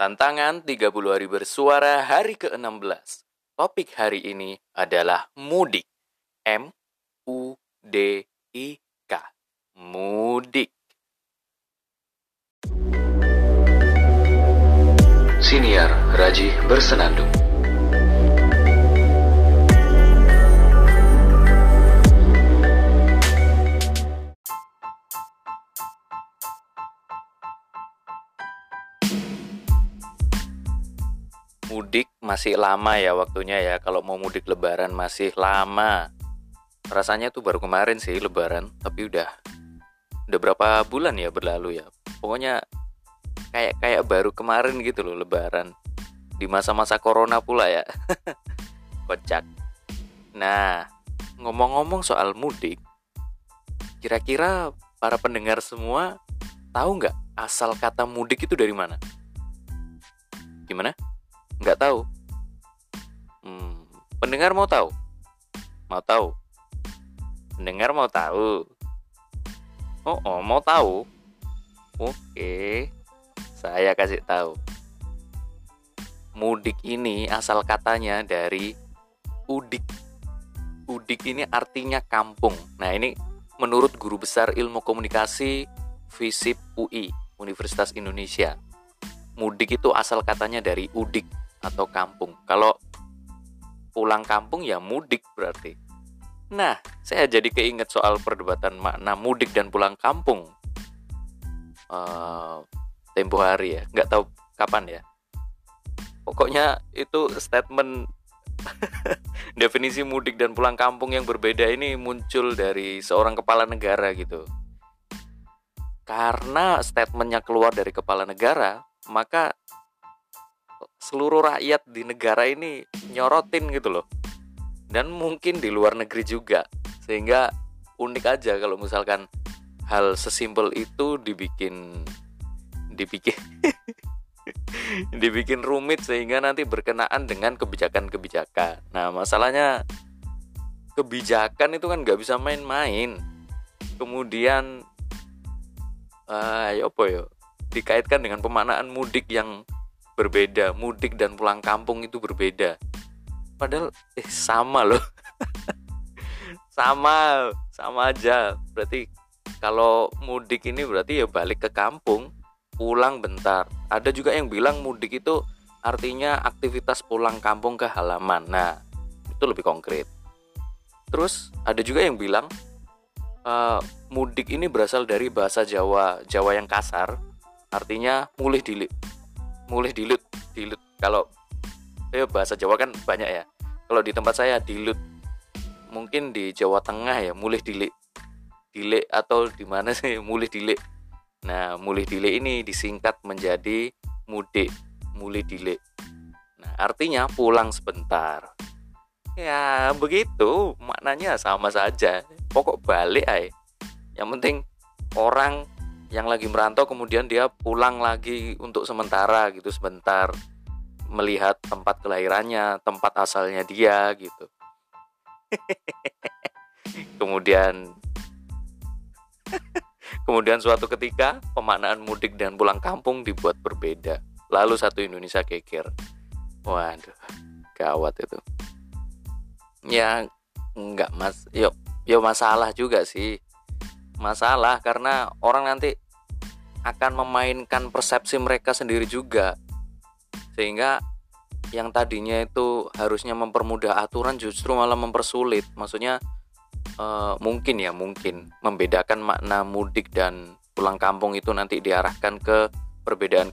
Tantangan 30 hari bersuara hari ke-16. Topik hari ini adalah mudik. M U D I K. Mudik. Siniar Raji Bersenandung Mudik masih lama ya waktunya ya. Kalau mau mudik lebaran masih lama. Rasanya tuh baru kemarin sih lebaran, tapi udah udah berapa bulan ya berlalu ya. Pokoknya kayak kayak baru kemarin gitu loh lebaran. Di masa-masa corona pula ya. Kocak. Nah, ngomong-ngomong soal mudik, kira-kira para pendengar semua tahu nggak asal kata mudik itu dari mana? Gimana? Nggak tahu? Hmm, pendengar mau tahu? Mau tahu? Pendengar mau tahu? Oh, oh mau tahu? Oke, saya kasih tahu. Mudik ini asal katanya dari udik. Udik ini artinya kampung. Nah, ini menurut guru besar ilmu komunikasi FISIP UI, Universitas Indonesia. Mudik itu asal katanya dari udik atau kampung. Kalau pulang kampung ya mudik berarti. Nah, saya jadi keinget soal perdebatan makna mudik dan pulang kampung. Uh, tempo hari ya, nggak tahu kapan ya. Pokoknya itu statement definisi mudik dan pulang kampung yang berbeda ini muncul dari seorang kepala negara gitu. Karena statementnya keluar dari kepala negara, maka seluruh rakyat di negara ini nyorotin gitu loh. Dan mungkin di luar negeri juga. Sehingga unik aja kalau misalkan hal sesimpel itu dibikin dibikin dibikin rumit sehingga nanti berkenaan dengan kebijakan-kebijakan. Nah, masalahnya kebijakan itu kan nggak bisa main-main. Kemudian, uh, ya apa ya? Dikaitkan dengan pemaknaan mudik yang berbeda, mudik dan pulang kampung itu berbeda. Padahal eh sama loh. sama, sama aja. Berarti kalau mudik ini berarti ya balik ke kampung pulang bentar. Ada juga yang bilang mudik itu artinya aktivitas pulang kampung ke halaman. Nah, itu lebih konkret. Terus ada juga yang bilang uh, mudik ini berasal dari bahasa Jawa, Jawa yang kasar, artinya mulih dilit. Mulih dilut, dilut. Kalau eh, bahasa Jawa kan banyak ya. Kalau di tempat saya dilut. Mungkin di Jawa Tengah ya mulih dilik. Dilik atau di mana sih mulih dilik Nah, mulih dile ini disingkat menjadi mudik, mulih dile. Nah, artinya pulang sebentar. Ya, begitu, maknanya sama saja. Pokok balik ay. Yang penting orang yang lagi merantau kemudian dia pulang lagi untuk sementara gitu sebentar melihat tempat kelahirannya, tempat asalnya dia gitu. kemudian Kemudian suatu ketika pemaknaan mudik dan pulang kampung dibuat berbeda. Lalu satu Indonesia keker. Waduh, gawat itu. Ya enggak mas, yo yo masalah juga sih. Masalah karena orang nanti akan memainkan persepsi mereka sendiri juga. Sehingga yang tadinya itu harusnya mempermudah aturan justru malah mempersulit. Maksudnya uh, mungkin ya mungkin membedakan makna mudik dan pulang kampung itu nanti diarahkan ke perbedaan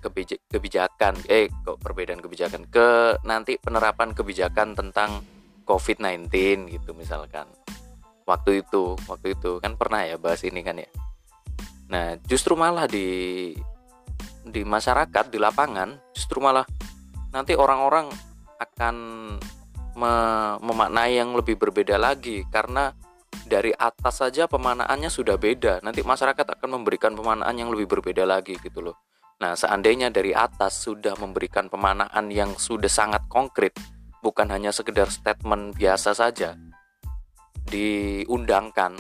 kebijakan eh kok perbedaan kebijakan ke nanti penerapan kebijakan tentang COVID-19 gitu misalkan waktu itu waktu itu kan pernah ya bahas ini kan ya nah justru malah di di masyarakat di lapangan justru malah nanti orang-orang akan me memaknai yang lebih berbeda lagi karena dari atas saja pemanaannya sudah beda. Nanti masyarakat akan memberikan pemanaan yang lebih berbeda lagi gitu loh. Nah, seandainya dari atas sudah memberikan pemanaan yang sudah sangat konkret, bukan hanya sekedar statement biasa saja, diundangkan,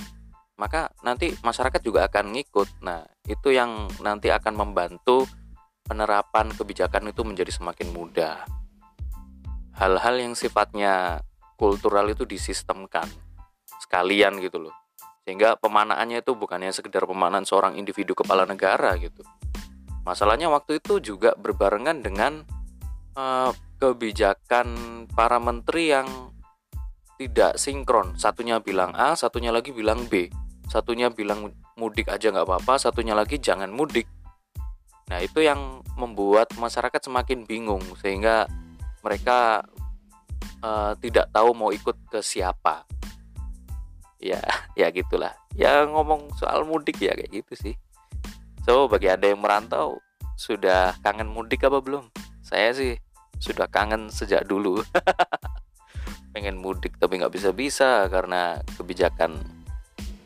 maka nanti masyarakat juga akan ngikut. Nah, itu yang nanti akan membantu penerapan kebijakan itu menjadi semakin mudah. Hal-hal yang sifatnya kultural itu disistemkan sekalian gitu loh. Sehingga pemanaannya itu bukannya sekedar pemanaan seorang individu kepala negara gitu. Masalahnya waktu itu juga berbarengan dengan uh, kebijakan para menteri yang tidak sinkron. Satunya bilang A, satunya lagi bilang B. Satunya bilang mudik aja nggak apa-apa, satunya lagi jangan mudik. Nah itu yang membuat masyarakat semakin bingung sehingga mereka uh, tidak tahu mau ikut ke siapa. Ya, ya gitulah. Ya ngomong soal mudik ya kayak gitu sih. So bagi anda yang merantau sudah kangen mudik apa belum? Saya sih sudah kangen sejak dulu. mudik tapi nggak bisa bisa karena kebijakan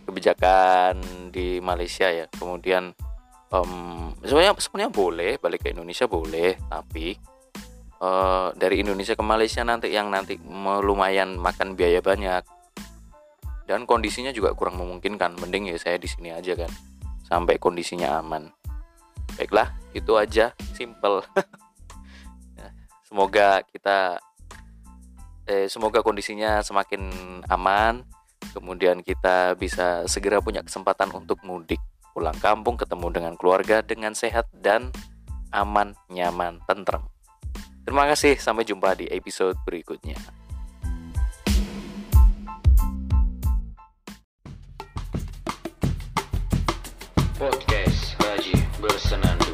kebijakan di Malaysia ya. Kemudian um, sebenarnya sebenarnya boleh balik ke Indonesia boleh tapi uh, dari Indonesia ke Malaysia nanti yang nanti lumayan makan biaya banyak. Dan kondisinya juga kurang memungkinkan mending ya saya di sini aja kan sampai kondisinya aman. Baiklah itu aja simple. Semoga kita eh, semoga kondisinya semakin aman. Kemudian kita bisa segera punya kesempatan untuk mudik. Pulang kampung ketemu dengan keluarga dengan sehat dan aman nyaman tentrem. Terima kasih sampai jumpa di episode berikutnya. Podcast Haji Bersenandung